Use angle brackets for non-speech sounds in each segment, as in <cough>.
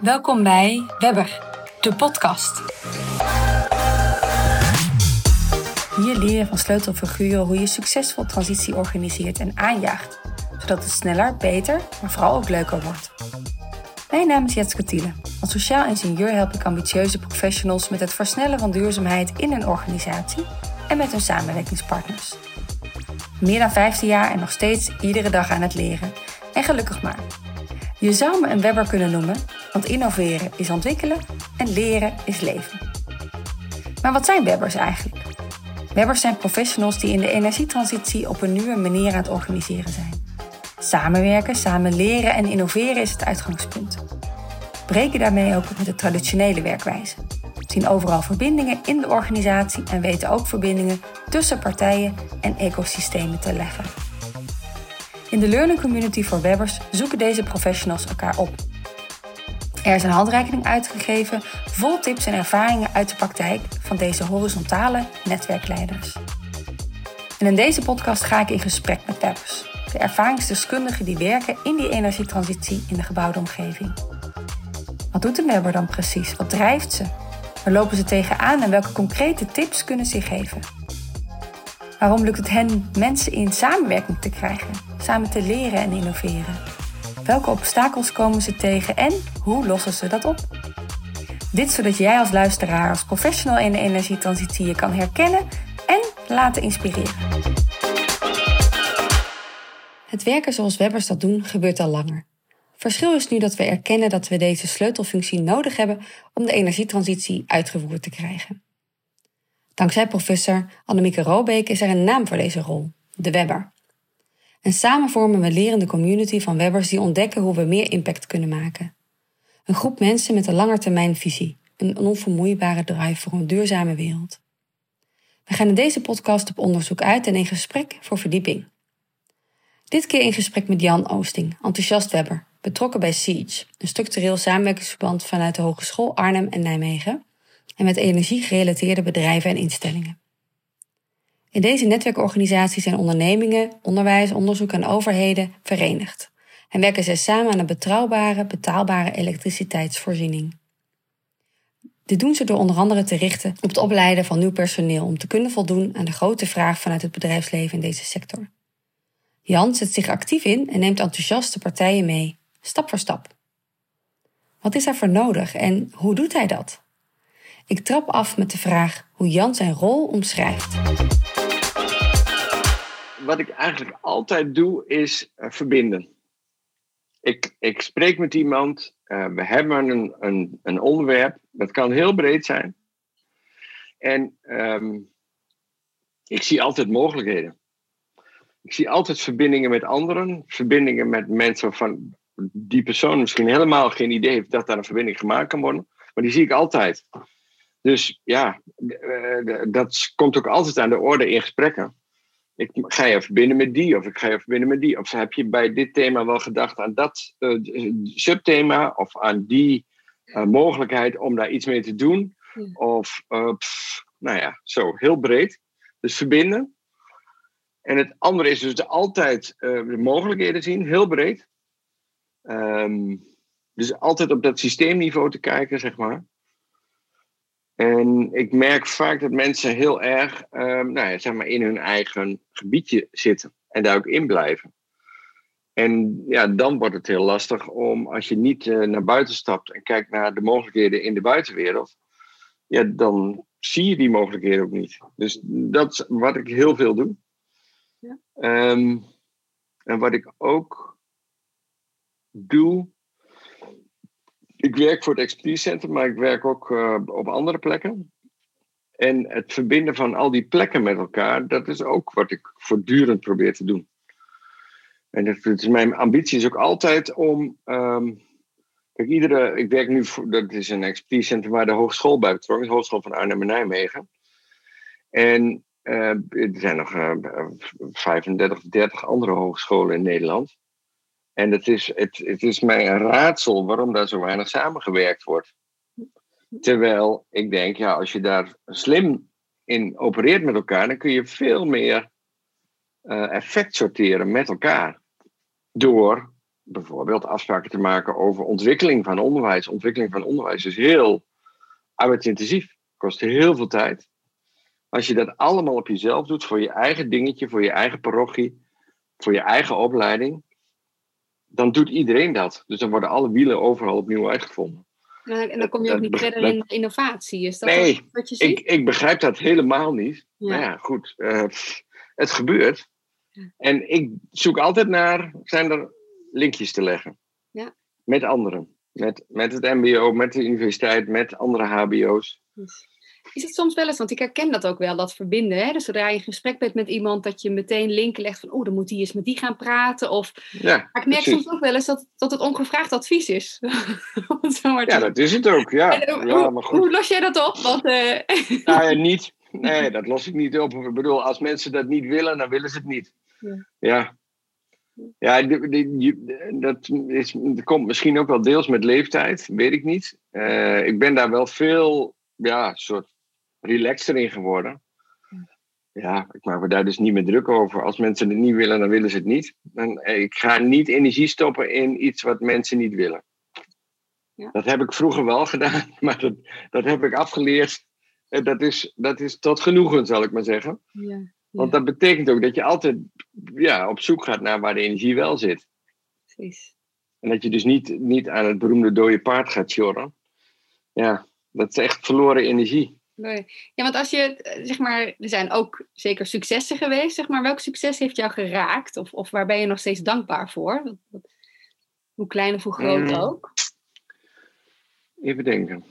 Welkom bij Webber, de podcast. Hier leer je van sleutelfiguren hoe je succesvol transitie organiseert en aanjaagt, zodat het sneller, beter, maar vooral ook leuker wordt. Mijn naam is Jetske Thiele. Als sociaal ingenieur help ik ambitieuze professionals met het versnellen van duurzaamheid in een organisatie en met hun samenwerkingspartners. Meer dan 15 jaar en nog steeds iedere dag aan het leren. En gelukkig maar. Je zou me een webber kunnen noemen, want innoveren is ontwikkelen en leren is leven. Maar wat zijn webbers eigenlijk? Webbers zijn professionals die in de energietransitie op een nieuwe manier aan het organiseren zijn. Samenwerken, samen leren en innoveren is het uitgangspunt. Breken daarmee ook met de traditionele werkwijze. Zien overal verbindingen in de organisatie en weten ook verbindingen tussen partijen en ecosystemen te leggen. In de Learning Community voor Webbers zoeken deze professionals elkaar op. Er is een handreiking uitgegeven vol tips en ervaringen uit de praktijk van deze horizontale netwerkleiders. En in deze podcast ga ik in gesprek met Webbers, de ervaringsdeskundigen die werken in die energietransitie in de gebouwde omgeving. Wat doet een Webber dan precies? Wat drijft ze? Waar lopen ze tegenaan en welke concrete tips kunnen ze geven? Waarom lukt het hen mensen in samenwerking te krijgen, samen te leren en innoveren? Welke obstakels komen ze tegen en hoe lossen ze dat op? Dit zodat jij als luisteraar, als professional in de energietransitie je kan herkennen en laten inspireren. Het werken zoals webbers dat doen gebeurt al langer. Verschil is nu dat we erkennen dat we deze sleutelfunctie nodig hebben om de energietransitie uitgevoerd te krijgen. Dankzij professor Annemieke Robeek is er een naam voor deze rol, de Webber. En samen vormen we lerende community van webbers die ontdekken hoe we meer impact kunnen maken. Een groep mensen met een langetermijnvisie, een onvermoeibare drive voor een duurzame wereld. We gaan in deze podcast op onderzoek uit en in gesprek voor verdieping. Dit keer in gesprek met Jan Oosting, enthousiast webber, betrokken bij Siege, een structureel samenwerkingsverband vanuit de Hogeschool Arnhem en Nijmegen, en met energie-gerelateerde bedrijven en instellingen. In deze netwerkorganisatie zijn ondernemingen, onderwijs, onderzoek en overheden verenigd en werken zij samen aan een betrouwbare, betaalbare elektriciteitsvoorziening. Dit doen ze door onder andere te richten op het opleiden van nieuw personeel om te kunnen voldoen aan de grote vraag vanuit het bedrijfsleven in deze sector. Jan zet zich actief in en neemt enthousiaste partijen mee, stap voor stap. Wat is voor nodig en hoe doet hij dat? Ik trap af met de vraag hoe Jan zijn rol omschrijft. Wat ik eigenlijk altijd doe, is uh, verbinden. Ik, ik spreek met iemand, uh, we hebben een, een, een onderwerp, dat kan heel breed zijn. En um, ik zie altijd mogelijkheden. Ik zie altijd verbindingen met anderen, verbindingen met mensen waarvan die persoon misschien helemaal geen idee heeft dat daar een verbinding gemaakt kan worden. Maar die zie ik altijd. Dus ja, eh, dat komt ook altijd aan de orde in gesprekken. Ik ga je verbinden met die, of ik ga je verbinden met die. Of heb je bij dit thema wel gedacht aan dat uh, subthema, of aan die uh, mogelijkheid om daar iets mee te doen? Of, uh, pff, nou ja, zo, heel breed. Dus verbinden. En het andere is dus altijd de mogelijkheden zien, heel breed. Um, dus altijd op dat systeemniveau te kijken, zeg maar. En ik merk vaak dat mensen heel erg um, nou ja, zeg maar in hun eigen gebiedje zitten en daar ook in blijven. En ja, dan wordt het heel lastig om, als je niet uh, naar buiten stapt en kijkt naar de mogelijkheden in de buitenwereld, ja, dan zie je die mogelijkheden ook niet. Dus dat is wat ik heel veel doe. Ja. Um, en wat ik ook doe, ik werk voor het Expertise Center, maar ik werk ook uh, op andere plekken. En het verbinden van al die plekken met elkaar, dat is ook wat ik voortdurend probeer te doen. En dat, is mijn ambitie is ook altijd om. Um, kijk, iedere. Ik werk nu voor. Dat is een expertise center waar de hogeschool bij betrokken is, de Hogeschool van Arnhem en Nijmegen. En uh, er zijn nog uh, 35, 30 andere hogescholen in Nederland. En het is, het, het is mij een raadsel waarom daar zo weinig samengewerkt wordt. Terwijl ik denk, ja, als je daar slim in opereert met elkaar, dan kun je veel meer uh, effect sorteren met elkaar. Door bijvoorbeeld afspraken te maken over ontwikkeling van onderwijs. Ontwikkeling van onderwijs is heel arbeidsintensief, kost heel veel tijd. Als je dat allemaal op jezelf doet, voor je eigen dingetje, voor je eigen parochie, voor je eigen opleiding, dan doet iedereen dat. Dus dan worden alle wielen overal opnieuw uitgevonden. En dan kom je ook niet verder in innovatie. Is dat nee, wat je ziet? Ik, ik begrijp dat helemaal niet. Ja. Maar ja, goed. Uh, het gebeurt. En ik zoek altijd naar, zijn er linkjes te leggen? Ja. Met anderen. Met, met het MBO, met de universiteit, met andere HBO's. Is het soms wel eens, want ik herken dat ook wel, dat verbinden. Hè? Dus zodra je in gesprek bent met iemand, dat je meteen linken legt van, oh, dan moet die eens met die gaan praten. Of, ja, maar ik merk soms ook wel eens dat, dat het ongevraagd advies is. <laughs> ja, dat is het ook, ja. ja hoe, maar goed. hoe, los jij dat op? Want, uh... nou ja, <laughs> niet. Nee, dat los ik niet op. Ik bedoel, als mensen dat niet willen, dan willen ze het niet. Ja. ja. Ja, dat, is, dat komt misschien ook wel deels met leeftijd, weet ik niet. Uh, ik ben daar wel veel, ja, soort relaxter in geworden. Ja, ik maak me daar dus niet meer druk over. Als mensen het niet willen, dan willen ze het niet. En eh, ik ga niet energie stoppen in iets wat mensen niet willen. Ja. Dat heb ik vroeger wel gedaan, <laughs> maar dat, dat heb ik afgeleerd. Dat is, dat is tot genoegen, zal ik maar zeggen. Ja. Want dat betekent ook dat je altijd ja, op zoek gaat naar waar de energie wel zit. Precies. En dat je dus niet, niet aan het beroemde dode paard gaat sjorren. Ja, dat is echt verloren energie. Ja, want als je, eh, zeg maar, er zijn ook zeker successen geweest, zeg maar. Welk succes heeft jou geraakt? Of, of waar ben je nog steeds dankbaar voor? Hoe klein of hoe groot mm. ook? Even denken.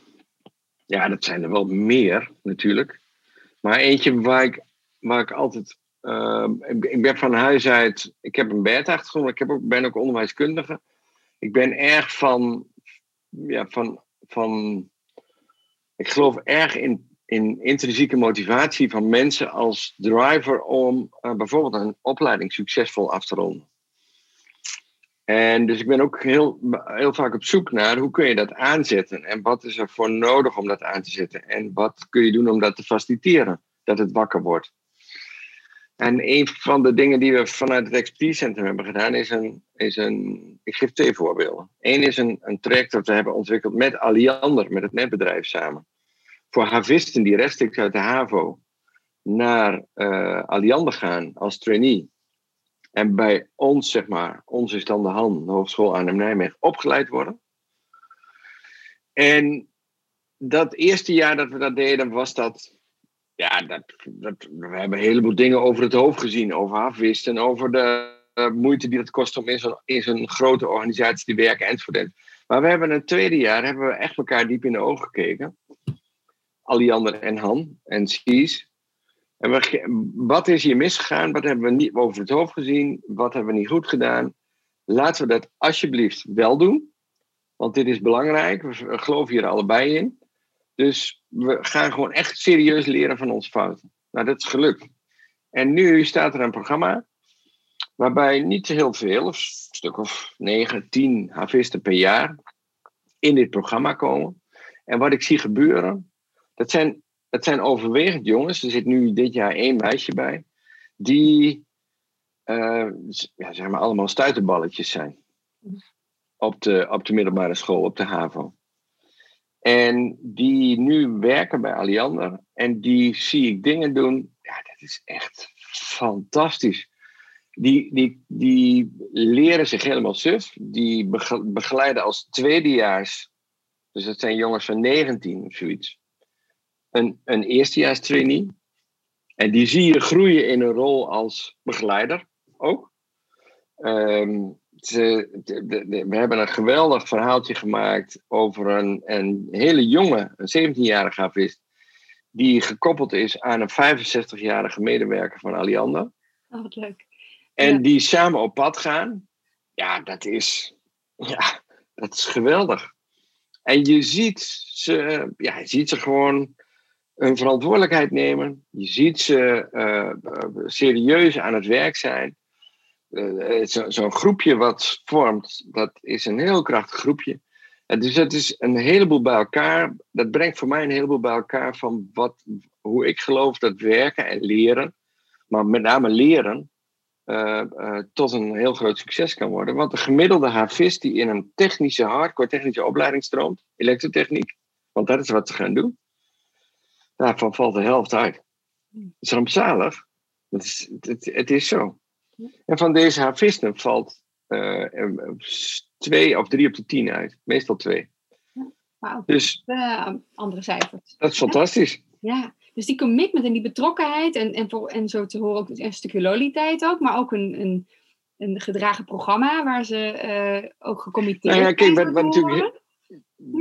Ja, dat zijn er wel meer natuurlijk. Maar eentje waar ik, waar ik altijd. Uh, ik ben van huis uit. Ik heb een beta-achtergrond, ik heb ook, ben ook onderwijskundige. Ik ben erg van. Ja, van, van. Ik geloof erg in in intrinsieke motivatie van mensen als driver om uh, bijvoorbeeld een opleiding succesvol af te ronden. En dus ik ben ook heel, heel vaak op zoek naar hoe kun je dat aanzetten en wat is er voor nodig om dat aan te zetten en wat kun je doen om dat te faciliteren, dat het wakker wordt. En een van de dingen die we vanuit het Expertise Center hebben gedaan is een, is een ik geef twee voorbeelden. Eén is een, een traject dat we hebben ontwikkeld met Aliander, met het netbedrijf samen voor havisten die rechtstreeks uit de HAVO naar uh, gaan als trainee. En bij ons, zeg maar, ons is dan de hand, de Hogeschool aan Nijmegen, opgeleid worden. En dat eerste jaar dat we dat deden, was dat. Ja, dat, we hebben een heleboel dingen over het hoofd gezien. Over havisten, over de uh, moeite die het kost om in zo'n, in zo'n grote organisatie te werken enzovoort. Maar we hebben een tweede jaar hebben we echt elkaar diep in de ogen gekeken. Aliander en Han en Skies. En wat is hier misgegaan? Wat hebben we niet over het hoofd gezien? Wat hebben we niet goed gedaan? Laten we dat alsjeblieft wel doen. Want dit is belangrijk. We geloven hier allebei in. Dus we gaan gewoon echt serieus leren van onze fouten. Nou, dat is gelukt. En nu staat er een programma waarbij niet heel veel, een stuk of 9, 10 havisten per jaar in dit programma komen. En wat ik zie gebeuren, dat zijn, dat zijn overwegend jongens. Er zit nu dit jaar één meisje bij. Die uh, ja, zeg maar allemaal stuiterballetjes zijn. Op de, op de middelbare school, op de HAVO. En die nu werken bij Alliander. En die zie ik dingen doen. Ja, dat is echt fantastisch. Die, die, die leren zich helemaal suf. Die begeleiden als tweedejaars. Dus dat zijn jongens van 19 of zoiets een, een eerstejaars trainee. En die zie je groeien in een rol als begeleider ook. Ehm, ze, we hebben een geweldig verhaaltje gemaakt over een, een hele jonge, een 17-jarige havist, die gekoppeld is aan een 65-jarige medewerker van Alliander. Oh, wat leuk. En die samen op pad gaan. Ja, dat is, ja, dat is geweldig. En je ziet ze, ja, je ziet ze gewoon een verantwoordelijkheid nemen. Je ziet ze uh, serieus aan het werk zijn. Uh, Zo'n groepje wat vormt, dat is een heel krachtig groepje. En dus het is een heleboel bij elkaar. Dat brengt voor mij een heleboel bij elkaar van wat, hoe ik geloof dat werken en leren, maar met name leren, tot een heel groot succes kan worden. Want de gemiddelde havist die in een technische, hardcore technische opleiding stroomt, elektrotechniek, want dat is wat ze gaan doen, daarvan valt de helft uit. Dat is rampzalig. Het is, het, het is zo. En van deze havisten valt twee of drie op de tien uit. Meestal twee. Wauw. Dus, uh, andere cijfers. Dat is fantastisch. Ja, dus die commitment en die betrokkenheid en, en, voor, en zo te horen ook een stukje loyaliteit ook, maar ook een, een, een gedragen programma waar ze uh, ook gecommitteerd nou ja, kijk, wat, wat natuurlijk,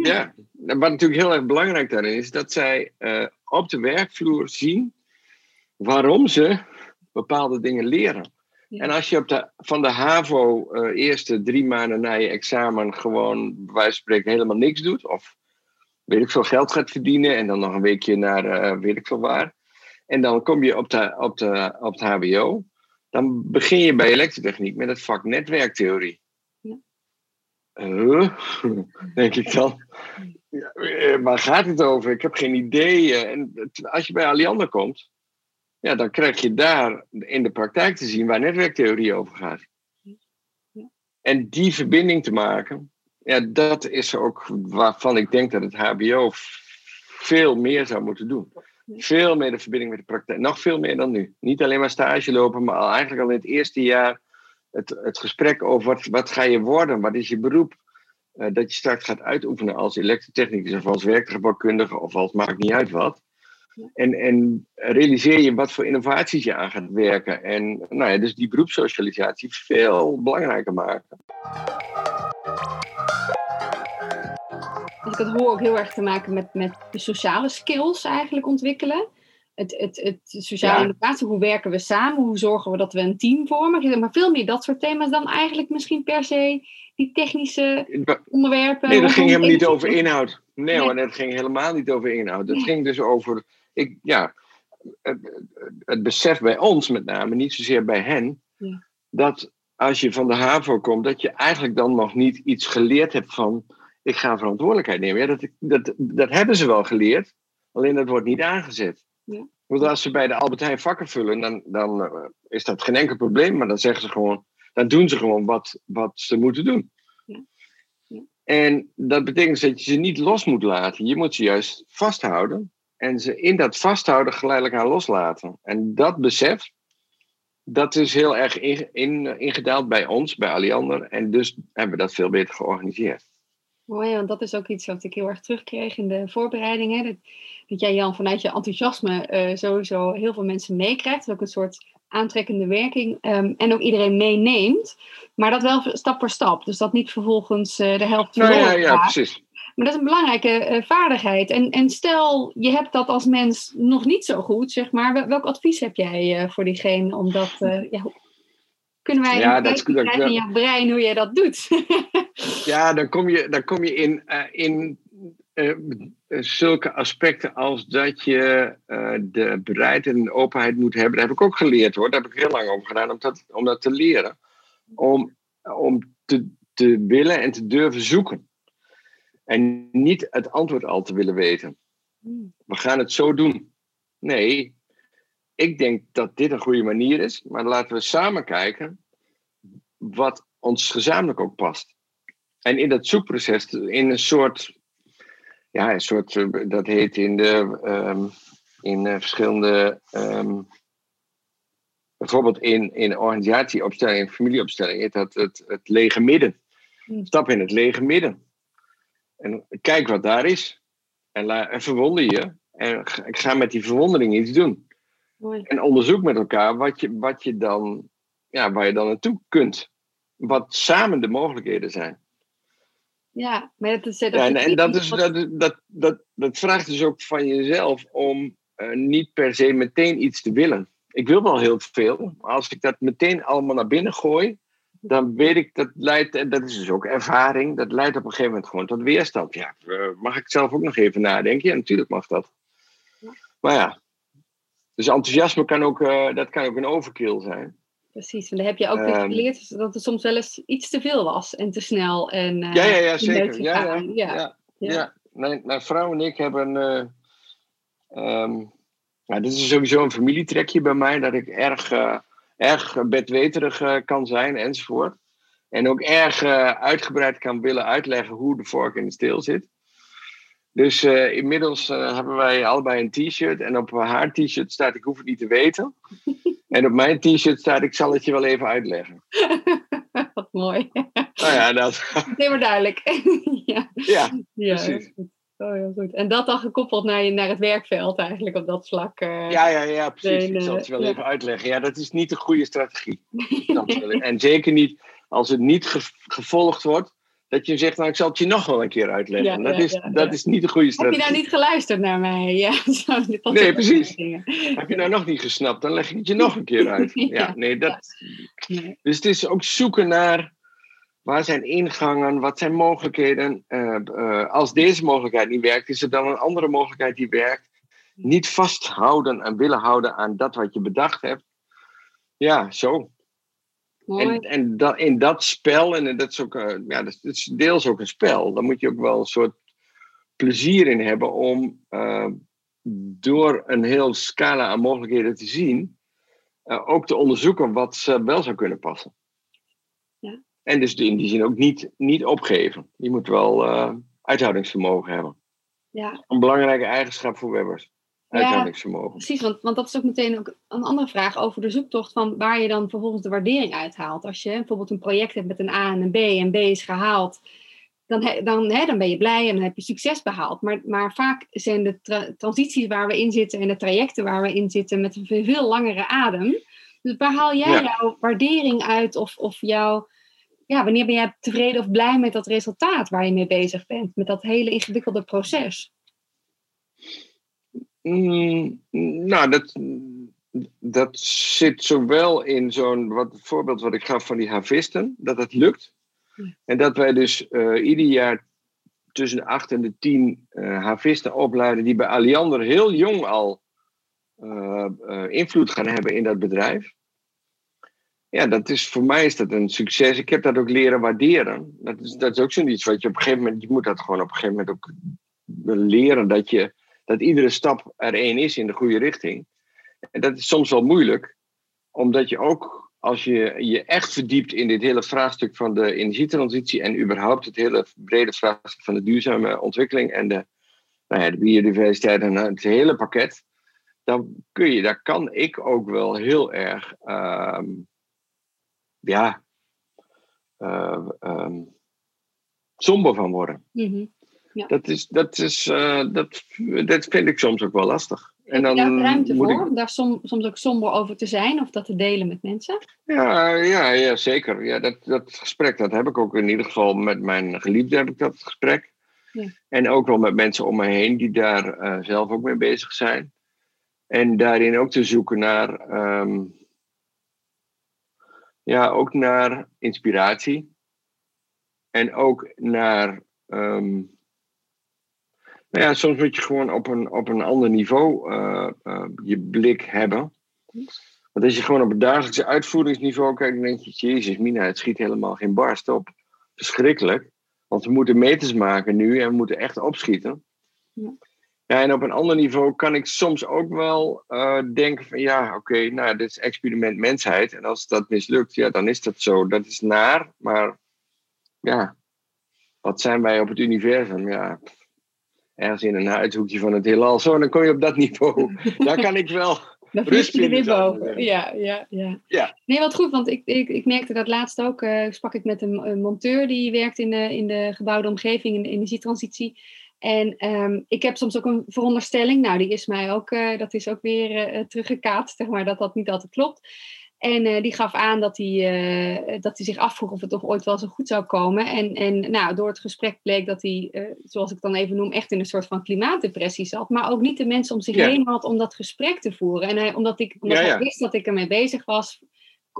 ja. Wat natuurlijk heel erg belangrijk daarin is, dat zij uh, op de werkvloer zien waarom ze bepaalde dingen leren. En als je op de, van de HAVO uh, eerste drie maanden na je examen gewoon bij wijze van spreken helemaal niks doet, of weet ik veel geld gaat verdienen en dan nog een weekje naar uh, weet ik veel waar, en dan kom je op, de, op, de, op het HBO, dan begin je bij elektrotechniek met het vak netwerktheorie. Ja. Uh, <laughs> denk ik dan. Ja, waar gaat het over? Ik heb geen idee. En als je bij Alliander komt, ja, dan krijg je daar in de praktijk te zien waar netwerktheorie over gaat. En die verbinding te maken, ja, dat is ook waarvan ik denk dat het HBO veel meer zou moeten doen. Veel meer de verbinding met de praktijk. Nog veel meer dan nu. Niet alleen maar stage lopen, maar al, eigenlijk al in het eerste jaar het, het gesprek over wat, wat ga je worden, wat is je beroep. Uh, dat je straks gaat uitoefenen als elektrotechnicus of als werktuigbouwkundige of als maakt niet uit wat. En, en realiseer je wat voor innovaties je aan gaat werken. En nou ja, dus die beroepssocialisatie veel belangrijker maken. Ik had hoor ook heel erg te maken met, met de sociale skills eigenlijk ontwikkelen. Het, het, het sociale ja. innovatie, hoe werken we samen? Hoe zorgen we dat we een team vormen? Maar veel meer dat soort thema's dan eigenlijk misschien per se die technische onderwerpen. Nee, dat ging helemaal niet over inhoud. Nee, nee. het ging helemaal niet over inhoud. Het ging dus over ik, ja, het, het, besef bij ons met name, niet zozeer bij hen, ja. dat als je van de HAVO komt, dat je eigenlijk dan nog niet iets geleerd hebt van ik ga verantwoordelijkheid nemen. Ja, dat, dat, dat hebben ze wel geleerd, alleen dat wordt niet aangezet. Ja. Want als ze bij de Albert Heijn vakken vullen, dan, dan uh, is dat geen enkel probleem, maar dan zeggen ze gewoon, dan doen ze gewoon wat, wat ze moeten doen. Ja. Ja. En dat betekent dat je ze niet los moet laten. Je moet ze juist vasthouden en ze in dat vasthouden geleidelijk aan loslaten. En dat besef, dat is heel erg in, in, ingedaald bij ons, bij Alliander. En dus hebben we dat veel beter georganiseerd. Mooi, want dat is ook iets wat ik heel erg terugkreeg in de voorbereidingen. Dat, dat jij Jan vanuit je enthousiasme uh, sowieso heel veel mensen meekrijgt. Ook een soort aantrekkende werking. Um, en ook iedereen meeneemt. Maar dat wel stap voor stap. Dus dat niet vervolgens uh, de helft nou, ja, ja, precies. Maar dat is een belangrijke uh, vaardigheid. En, en stel, je hebt dat als mens nog niet zo goed, zeg maar. Welk advies heb jij uh, voor diegene om dat... Ja, kunnen wij ja, dat, dat, in jouw brein hoe je dat doet? <laughs> ja, dan kom je, dan kom je in, in zulke aspecten als dat je de bereidheid en openheid moet hebben. Dat heb ik ook geleerd hoor. Daar heb ik heel lang over gedaan om dat, om dat te leren. Om, om te, te willen en te durven zoeken. En niet het antwoord al te willen weten. We gaan het zo doen. Nee, ik denk dat dit een goede manier is, maar laten we samen kijken wat ons gezamenlijk ook past. En in dat zoekproces, in een soort, ja, een soort, eh, dat heet in de, um, in uh, verschillende, um, bijvoorbeeld in, in organisatieopstelling, in familieopstelling, heet dat het, het lege midden. Hmm. Stap in het lege midden. En kijk wat daar is. En, en verwonder je. En ik ga met die verwondering iets doen. Mooi. En onderzoek met elkaar wat je, wat je dan, ja, waar je dan naartoe kunt. Wat samen de mogelijkheden zijn. Ja, maar dat is. Dat ja, en, en dat, is, dat, dat, dat, dat vraagt dus ook van jezelf om uh, niet per se meteen iets te willen. Ik wil wel heel veel, maar als ik dat meteen allemaal naar binnen gooi, dan weet ik dat leidt, en dat is dus ook ervaring, dat leidt op een gegeven moment gewoon tot weerstand. Ja, eh, mag ik zelf ook nog even nadenken? Ja, natuurlijk mag dat. Maar ja, dus enthousiasme kan ook, uh, dat kan ook een overkill zijn. Precies, en daar heb je ook um, geleerd dat het soms wel eens iets te veel was en te snel. En, uh, ja, ja, ja, zeker. Ja, ja, ja, ja. Mijn, mijn, vrouw en ik hebben. Uh, um, nou, dit is sowieso een familietrekje bij mij, dat ik erg erg bedweterig kan zijn enzovoort. En ook erg uitgebreid kan willen uitleggen hoe de vork in de steel zit. Dus inmiddels hebben wij allebei een t-shirt. En op haar t-shirt staat ik hoef het niet te weten. En op mijn t-shirt staat ik zal het je wel even uitleggen. <laughs> Wat mooi. Nou ja, dat... <laughs> Helemaal duidelijk. <laughs> ja. ja, precies. Oh, heel goed. En dat dan gekoppeld naar, je, naar het werkveld eigenlijk op dat vlak. Uh, ja, ja, ja, precies. ik zal het wel even uitleggen. Ja, dat is niet de goede strategie. en zeker niet als het niet gevolgd wordt. Dat je zegt, nou ik zal het je nog wel een keer uitleggen. dat, is, dat is niet de goede strategie. Heb je nou niet geluisterd naar mij? Ja, <laughs> zo, nee, precies. Heb je nou nog niet gesnapt, dan leg ik het je nog een keer uit. <laughs> ja, nee, dat... Dus het is ook zoeken naar Waar zijn ingangen? Wat zijn mogelijkheden? Uh, uh, als deze mogelijkheid niet werkt, is er dan een andere mogelijkheid die werkt? Niet vasthouden en willen houden aan dat wat je bedacht hebt. Ja, zo. En, en dat, in dat spel, en dat is ook uh, ja, dat is deels ook een spel, daar moet je ook wel een soort plezier in hebben om door een heel scala aan mogelijkheden te zien, ook te onderzoeken wat wel zou kunnen passen. En dus in die zin ook niet, niet opgeven. Je moet wel uithoudingsvermogen hebben. Ja. Een belangrijke eigenschap voor webbers. Uithoudingsvermogen. Ja, precies, want, want dat is ook meteen ook een andere vraag over de zoektocht van waar je dan vervolgens de waardering uithaalt. Als je bijvoorbeeld een project hebt met een A en een B en B is gehaald, dan, dan, hè, dan ben je blij en dan heb je succes behaald. Maar, maar vaak zijn de transities waar we in zitten en de trajecten waar we in zitten met een veel langere adem. Dus waar haal jij jouw waardering uit of, of jouw ja, wanneer ben jij tevreden of blij met dat resultaat waar je mee bezig bent? Met dat hele ingewikkelde proces? Mm, nou, dat, dat zit zowel in zo'n wat, voorbeeld wat ik gaf van die havisten, dat het lukt. En dat wij dus uh, ieder jaar tussen de acht en de tien uh, havisten opleiden die bij Alliander heel jong al uh, invloed gaan hebben in dat bedrijf ja, dat is, voor mij is dat een succes. Ik heb dat ook leren waarderen. Dat is, dat is ook zoiets wat je op een gegeven moment, je moet dat gewoon op een gegeven moment ook leren dat, je, dat iedere stap er één is in de goede richting. En dat is soms wel moeilijk, omdat je ook, als je je echt verdiept in dit hele vraagstuk van de energietransitie en überhaupt het hele brede vraagstuk van de duurzame ontwikkeling en de, nou ja, de biodiversiteit en het hele pakket, dan kun je, daar kan ik ook wel heel erg. Ehm, ja, uh, um, somber van worden. Mhm. Ja. Dat, is, dat, is, uh, dat, dat vind ik soms ook wel lastig. En dan daar ruimte voor om daar som, soms ook somber over te zijn of dat te delen met mensen? Ja, ja, ja zeker. Ja, dat, dat gesprek dat heb ik ook in ieder geval met mijn geliefde heb ik dat gesprek. Ja. En ook wel met mensen om me heen die daar uh, zelf ook mee bezig zijn. En daarin ook te zoeken naar um, ja, ook naar inspiratie. En ook naar. Um, nou ja, soms moet je gewoon op een, op een ander niveau uh, uh, je blik hebben. Want als je gewoon op het dagelijkse uitvoeringsniveau kijkt, dan denk je: Jezus, Mina, het schiet helemaal geen barst op. Verschrikkelijk. Want we moeten meters maken nu en we moeten echt opschieten. Ja. Ja, en op een ander niveau kan ik soms ook wel uh, denken van ja, oké, nou, dit is experiment mensheid. En als dat mislukt, ja, dan is dat zo. Dat is naar, maar ja, wat zijn wij op het universum? Ja, ergens in een uithoekje van het heelal. Zo, dan kom je op dat niveau. <laughs> Daar kan ik wel dan vlieg je er weer boven. Ja, ja, ja, ja. Nee, wat goed, want ik, ik, ik merkte dat laatst ook. Uh, sprak ik met een, een, monteur die werkt in de, in de gebouwde omgeving, in de energietransitie. En um, ik heb soms ook een veronderstelling, nou die is mij ook, uh, dat is ook weer uh, teruggekaatst, zeg maar, dat dat niet altijd klopt. En uh, die gaf aan dat hij, dat hij zich afvroeg of het toch ooit wel zo goed zou komen. En, en nou, door het gesprek bleek dat hij, zoals ik dan even noem, echt in een soort van klimaatdepressie zat. Maar ook niet de mensen om zich heen had om dat gesprek te voeren. En hij, omdat ik omdat ja, ja. hij wist dat ik ermee bezig was,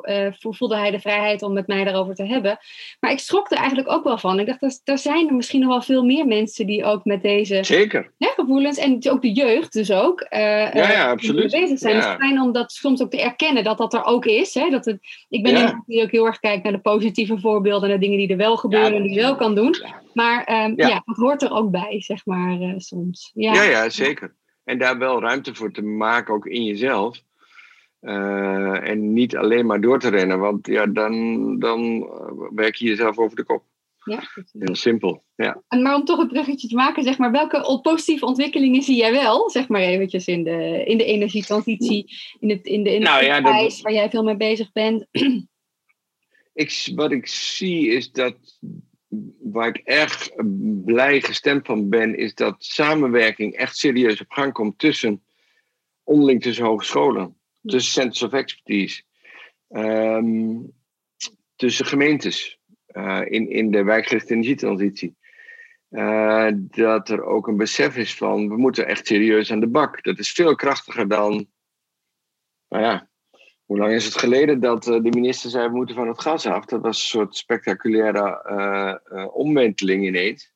uh, voelde hij de vrijheid om met mij daarover te hebben. Maar ik schrok er eigenlijk ook wel van. Ik dacht, er, zijn er misschien nog wel veel meer mensen die ook met deze Zeker. Hè, gevoelens, en ook de jeugd dus ook, uh, ja, ja, absoluut. bezig zijn. Ja. Het is fijn om dat soms ook te erkennen dat dat er ook is. Hè? Dat het, ik ben ja. die ook heel erg kijkt naar de positieve voorbeelden en de dingen die er wel gebeuren en die je wel kan doen. Maar um, ja. het hoort er ook bij, zeg maar, uh, soms. Ja. ja, ja, zeker. En daar wel ruimte voor te maken, ook in jezelf. Uh, en niet alleen maar door te rennen, want ja, dan, dan werk je jezelf over de kop. Ja, Heel simpel, ja. En maar om toch een bruggetje te maken, zeg maar, welke positieve ontwikkelingen zie jij wel, zeg maar eventjes in de, in de energietransitie, in, het, in de energieprijs nou ja, waar jij veel mee bezig bent? <clears throat> Ik, wat ik zie is dat, waar ik erg blij gestemd van ben, is dat samenwerking echt serieus op gang komt tussen, onderling tussen hogescholen, tussen centers of expertise, ehm, tussen gemeentes. Eh, in, in de wijkgerichte energietransitie. Uh, dat er ook een besef is van we moeten echt serieus aan de bak. Dat is veel krachtiger dan. Nou ja, hoe lang is het geleden dat uh, de minister zei we moeten van het gas af? Dat was een soort spectaculaire omwenteling ineens.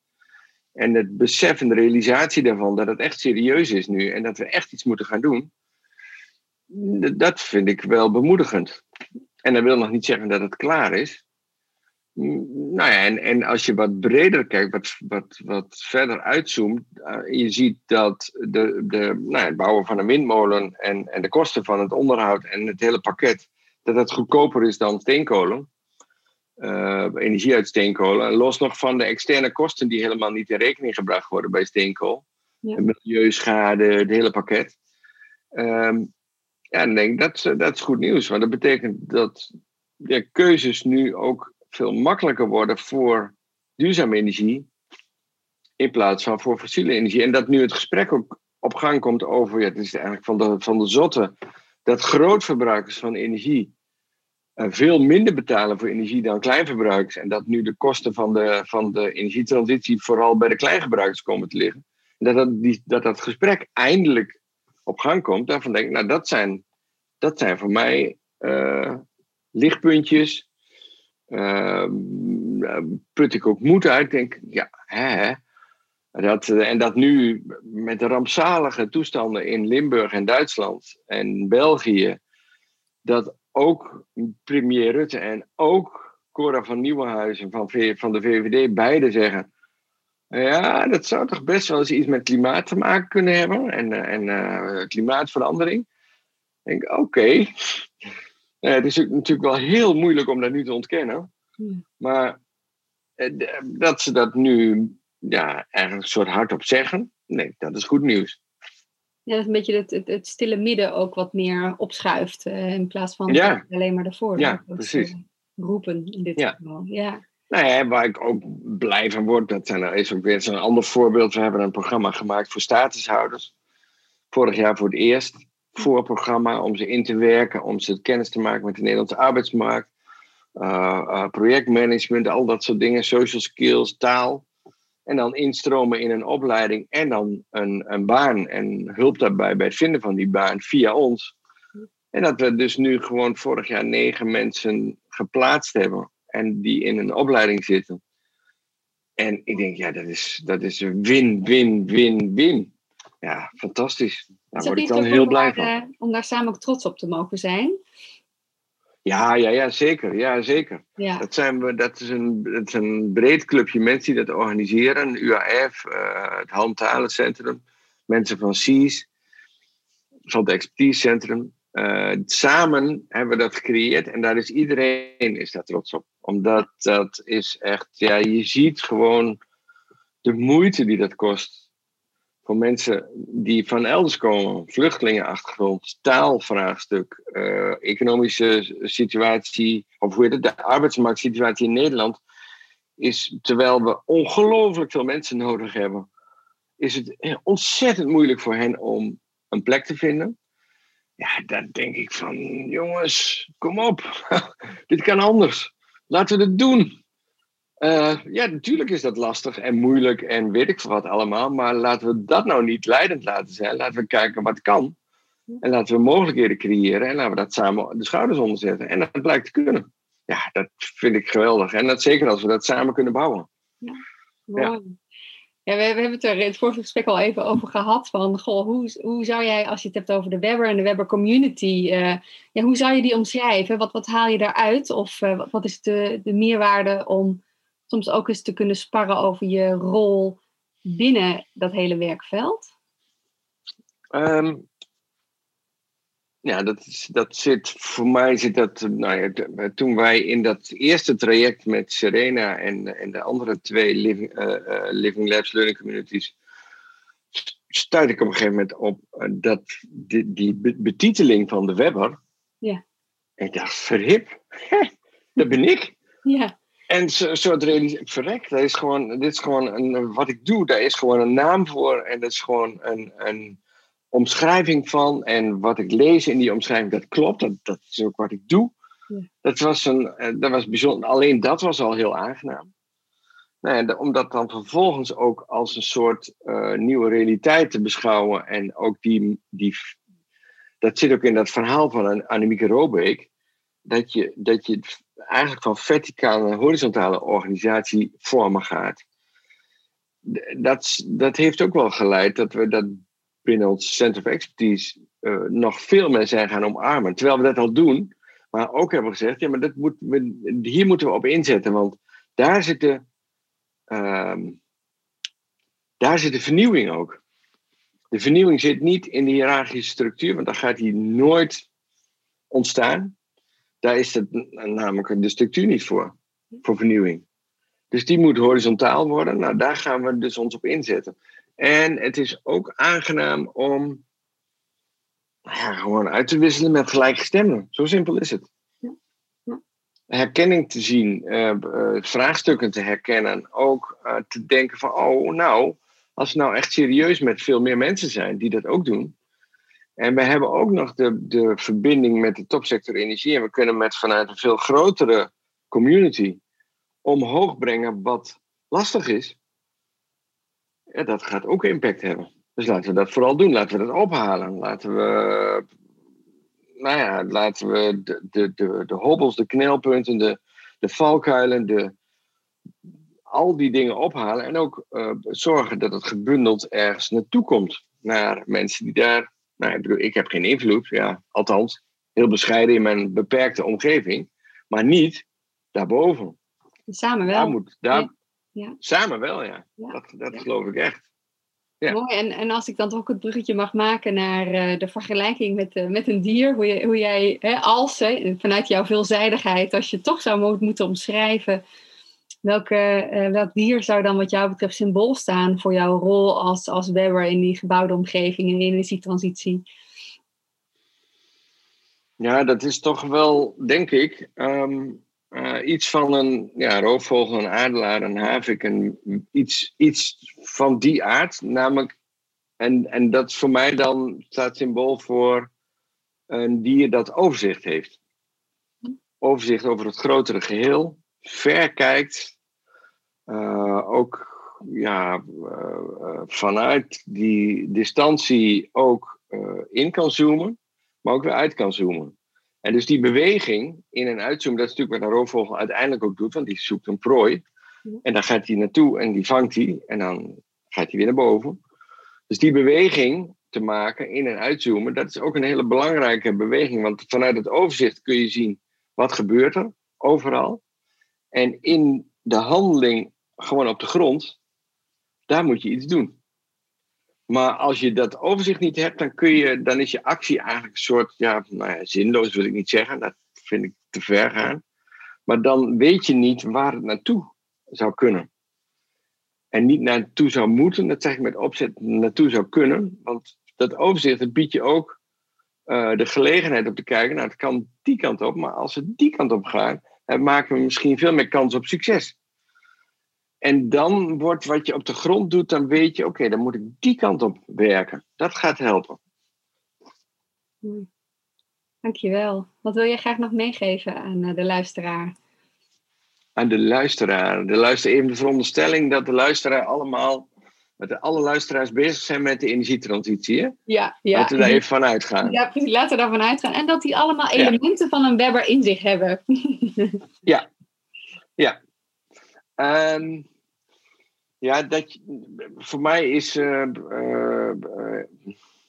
En het besef en de realisatie daarvan dat het echt serieus is nu en dat we echt iets moeten gaan doen, dat vind ik wel bemoedigend. En dat wil nog niet zeggen dat het klaar is. Nou ja, en, en als je wat breder kijkt, wat, wat, wat verder uitzoomt, uh, je ziet dat de, de, nou, het bouwen van een windmolen en, en de kosten van het onderhoud en het hele pakket, dat dat goedkoper is dan steenkolen, uh, energie uit steenkolen. Los nog van de externe kosten die helemaal niet in rekening gebracht worden bij steenkool. Ja. De milieuschade, het hele pakket. Um, ja, dan denk dat, dat is goed nieuws. Want dat betekent dat de keuzes nu ook veel makkelijker worden voor duurzame energie in plaats van voor fossiele energie. En dat nu het gesprek ook op gang komt over, ja, het is eigenlijk van de, van de zotte, dat grootverbruikers van energie uh, veel minder betalen voor energie dan kleinverbruikers. En dat nu de kosten van de, van de energietransitie vooral bij de kleingebruikers komen te liggen. dat dat, die, dat dat gesprek eindelijk op gang komt, daarvan denk ik, nou dat zijn, dat zijn voor mij uh, lichtpuntjes uh, put ik ook moed uit. Denk, ja, hè. Dat, eh, en dat nu met de rampzalige toestanden in Limburg en Duitsland en België, dat ook premier Rutte en ook Cora van Nieuwenhuizen van, van de VVD beide zeggen. Ja, dat zou toch best wel eens iets met klimaat te maken kunnen hebben en, eh, en uh, klimaatverandering. Ik denk, oké. Uh, <laughs> het is natuurlijk wel heel moeilijk om dat nu te ontkennen. Maar uh, dat ze dat nu ja, eigenlijk een soort hardop zeggen, nee, dat is goed nieuws. Ja, dat is een beetje het, het, het stille midden ook wat meer opschuift in plaats van alleen maar ervoor. Ja, precies. roepen in dit geval. Ja. Nou ja, waar ik ook blij van word, dat zijn, is ook weer zo'n ander voorbeeld. We hebben een programma gemaakt voor statushouders. Vorig jaar voor het eerst voorprogramma om ze in te werken, om ze kennis te maken met de Nederlandse arbeidsmarkt, uh, uh, projectmanagement, al dat soort dingen, social skills, taal. En dan instromen in een opleiding en dan een, een baan en hulp daarbij bij het vinden van die baan via ons. En dat we dus nu gewoon vorig jaar negen mensen geplaatst hebben en die in een opleiding zitten. En ik denk, ja, dat is, dat is een win, win, win, win. Ja, fantastisch. Daar word ik dan heel blij van. Eh, om daar samen ook trots op te mogen zijn. Ja, ja, ja zeker. Ja, zeker. Ja. Dat, zijn we, dat, is een, dat is een breed clubje mensen die dat organiseren. UAF, uh, het Handtalencentrum, mensen van CIS, van het Expertisecentrum. Uh, samen hebben we dat gecreëerd en daar is iedereen is daar trots op. Omdat dat is echt, ja, je ziet gewoon de moeite die dat kost voor mensen die van elders komen, vluchtelingenachtergrond, taalvraagstuk, uh, economische situatie, of hoe heet het, de arbeidsmarktsituatie in Nederland, is terwijl we ongelooflijk veel mensen nodig hebben, is het ontzettend moeilijk voor hen om een plek te vinden. Ja, dan denk ik van, jongens, kom op, <laughs> dit kan anders. Laten we het doen. Uh, ja, natuurlijk is dat lastig en moeilijk en weet ik wat allemaal. Maar laten we dat nou niet leidend laten zijn. Laten we kijken wat kan. En laten we mogelijkheden creëren. En laten we dat samen de schouders onderzetten. En dat blijkt te kunnen. Ja, dat vind ik geweldig. En dat zeker als we dat samen kunnen bouwen. Ja, ja. Ja, we, hebben het er in het vorige gesprek al even over gehad. Van, goh, hoe, hoe zou jij, als je het hebt over de Webber en de Webber community, uh, ja, hoe zou je die omschrijven? Wat, wat haal je daaruit? Of uh, wat, wat is de, de meerwaarde om soms ook eens te kunnen sparren over je rol binnen dat hele werkveld? Um, Ja, dat, is, dat zit, voor mij zit dat, nou ja, toen wij in dat eerste traject met Serena en, en de andere twee Living, living Labs Learning Communities, stuitte ik op een gegeven moment op dat die, die betiteling van de Webber. Ja. En ik dacht, verhip, dat ben ik. Ja. En zo, zo het verrek, dat is gewoon, dit is gewoon een, wat ik doe, daar is gewoon een naam voor. En dat is gewoon een, een omschrijving van. En wat ik lees in die omschrijving, dat klopt. Dat, dat is ook wat ik doe. Ja. Dat, was een, eh, dat was bijzonder. Alleen dat was al heel aangenaam. Nou om dat dan vervolgens ook als een soort uh, nieuwe realiteit te beschouwen. En ook die, die. Dat zit ook in dat verhaal van Annemieke Robeek. Dat je, dat je eigenlijk van verticale naar horizontale organisatie vormen gaat. Dat, dat heeft ook wel geleid dat we dat binnen ons Center of Expertise uh, nog veel meer zijn gaan omarmen. Terwijl we dat al doen, maar ook hebben gezegd, ja, maar dat moet, we, hier moeten we op inzetten, want daar zit de, uh, daar zit de vernieuwing ook. De vernieuwing zit niet in de hiërarchische structuur, want dan gaat die nooit ontstaan. Daar is het namelijk de structuur niet voor, voor vernieuwing. Dus die moet horizontaal worden. Nou, daar gaan we dus ons op inzetten. En het is ook aangenaam om nou ja, gewoon uit te wisselen met gelijkgestemden. Zo simpel is het. Herkenning te zien, uh, uh, vraagstukken te herkennen. Ook uh, te denken van, oh nou, als we nou echt serieus met veel meer mensen zijn die dat ook doen. En we hebben ook nog de, de verbinding met de topsector energie. En we kunnen met vanuit een veel grotere community omhoog brengen wat lastig is ja, dat gaat ook impact hebben. Dus laten we dat vooral doen. Laten we dat ophalen. Laten we, nou ja, laten we de, de, de, de hobbels, de knelpunten, de, de valkuilen, de, al die dingen ophalen. En ook uh, zorgen dat het gebundeld ergens naartoe komt. Naar mensen die daar. Nou, ik bedoel, ik heb geen invloed. Ja, althans, heel bescheiden in mijn beperkte omgeving. Maar niet daarboven. Samen wel. Daar moet, daar, ja. Samen wel, ja. Dat, dat geloof ik echt. Ja. Mooi, en, en als ik dan toch het bruggetje mag maken naar uh, de vergelijking met, uh, met een dier, hoe, je, hoe jij hè, als, hè, vanuit jouw veelzijdigheid, als je toch zou moeten omschrijven, welke, uh, welk dier zou dan wat jou betreft symbool staan voor jouw rol als, als webber in die gebouwde omgeving en energietransitie? Ja, dat is toch wel, denk ik, um, uh, iets van een ja, roofvogel, een aardelaar, een havik, een, iets, iets van die aard. Namelijk, en, en dat voor mij dan staat symbool voor een dier dat overzicht heeft. Overzicht over het grotere geheel, ver kijkt, uh, ook ja, uh, vanuit die distantie ook in kan zoomen, maar ook weer uit kan zoomen. En dus die beweging in en uitzoomen, dat is natuurlijk wat een roofvogel uiteindelijk ook doet, want die zoekt een prooi. En dan gaat hij naartoe en die vangt hij en dan gaat hij weer naar boven. Dus die beweging te maken in en uitzoomen, dat is ook een hele belangrijke beweging. Want vanuit het overzicht kun je zien wat gebeurt er overal. En in de handeling gewoon op de grond, daar moet je iets doen. Maar als je dat overzicht niet hebt, dan, kun je, dan is je actie eigenlijk een soort, ja, nou ja, zinloos wil ik niet zeggen, dat vind ik te ver gaan. Maar dan weet je niet waar het naartoe zou kunnen. En niet naartoe zou moeten, dat zeg ik met opzet, naartoe zou kunnen. Want dat overzicht, dat biedt je ook uh, de gelegenheid om te kijken, nou het kan die kant op, maar als we die kant op gaan, dan maken we misschien veel meer kans op succes. En dan wordt wat je op de grond doet, dan weet je, oké, dan moet ik die kant op werken. Dat gaat helpen. Dankjewel. Wat wil je graag nog meegeven aan eh, de luisteraar? Aan de luisteraar. De luister even de veronderstelling dat de luisteraar allemaal, dat alle luisteraars bezig zijn met de energietransitie. Hè? Ja, ja. Laten we daar even van uitgaan. Ja, precies. Laten we daarvan uitgaan. En dat die allemaal elementen van een Webber in zich hebben. <laughs> ja. Ja, Um, ja, dat, voor mij is. Uh, uh,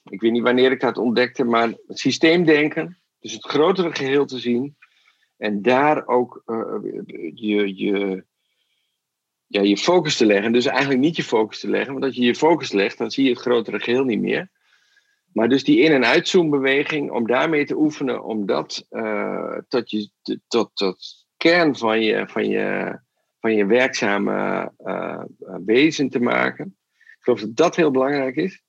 ik weet niet wanneer ik dat ontdekte, maar systeemdenken. Dus het grotere geheel te zien. En daar ook je, je, ja, je focus te leggen. Dus eigenlijk niet je focus te leggen, want als je je focus legt, dan zie je het grotere geheel niet meer. Maar dus die in- en uitzoombeweging, om daarmee te oefenen, om dat tot, je, tot, tot kern van je, van je, van je werkzame uh, wezen te maken. Ik geloof dat dat heel belangrijk is.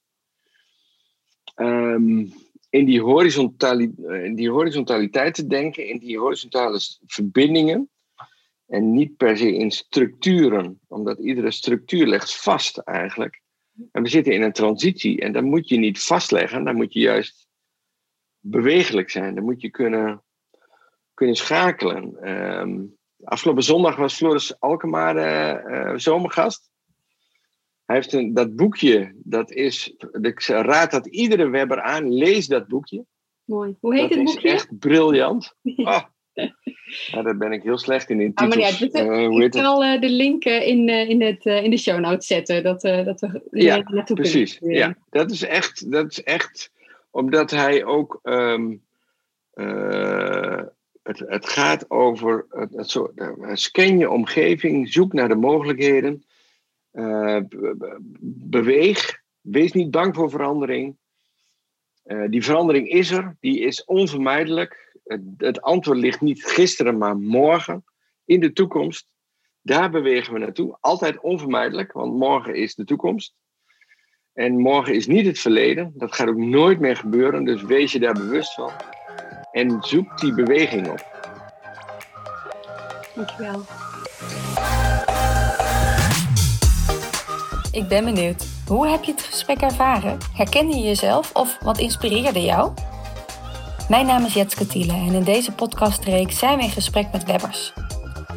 Um, in, die horizontali in die horizontaliteit te denken, in die horizontale verbindingen. En niet per se in structuren, omdat iedere structuur legt vast eigenlijk. En we zitten in een transitie en dan moet je niet vastleggen, dan moet je juist bewegelijk zijn. Dan moet je kunnen, kunnen schakelen. Um, afgelopen zondag was Floris Alkemaar uh, zomergast. Hij heeft een, dat boekje, dat is, ik raad dat iedere webber aan, lees dat boekje. Mooi. Hoe heet dat het boekje? is echt briljant. Oh. <laughs> Ja, daar ben ik heel slecht in. in Ah, maar Uh, hoe ik zal uh, de link in, in, het, in de show notes zetten. Dat, dat we Ja, naartoe Precies, kunnen. ja. Dat is echt, dat is echt omdat hij ook... Um, het, gaat over het, soort, scan je omgeving, zoek naar de mogelijkheden, uh, beweeg, wees niet bang voor verandering. Uh, die verandering is er, die is onvermijdelijk. Het, het, antwoord ligt niet gisteren, maar morgen, in de toekomst. Daar bewegen we naartoe, altijd onvermijdelijk, want morgen is de toekomst. En morgen is niet het verleden, dat gaat ook nooit meer gebeuren, dus wees je daar bewust van. En zoek die beweging op. Dankjewel. Ik ben benieuwd. Hoe heb je het gesprek ervaren? Herken je jezelf of wat inspireerde jou? Mijn naam is Jetske Thiele en in deze podcastreeks zijn we in gesprek met webbers.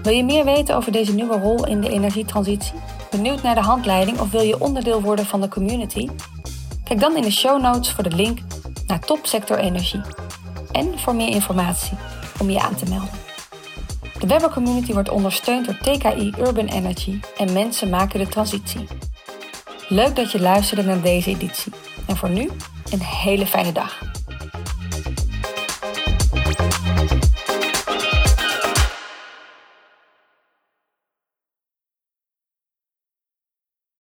Wil je meer weten over deze nieuwe rol in de energietransitie? Benieuwd naar de handleiding of wil je onderdeel worden van de community? Kijk dan in de show notes voor de link naar Topsector Energie. En voor meer informatie om je aan te melden. De Webber Community wordt ondersteund door TKI Urban Energy en mensen maken de transitie. Leuk dat je luisterde naar deze editie. En voor nu, een hele fijne dag.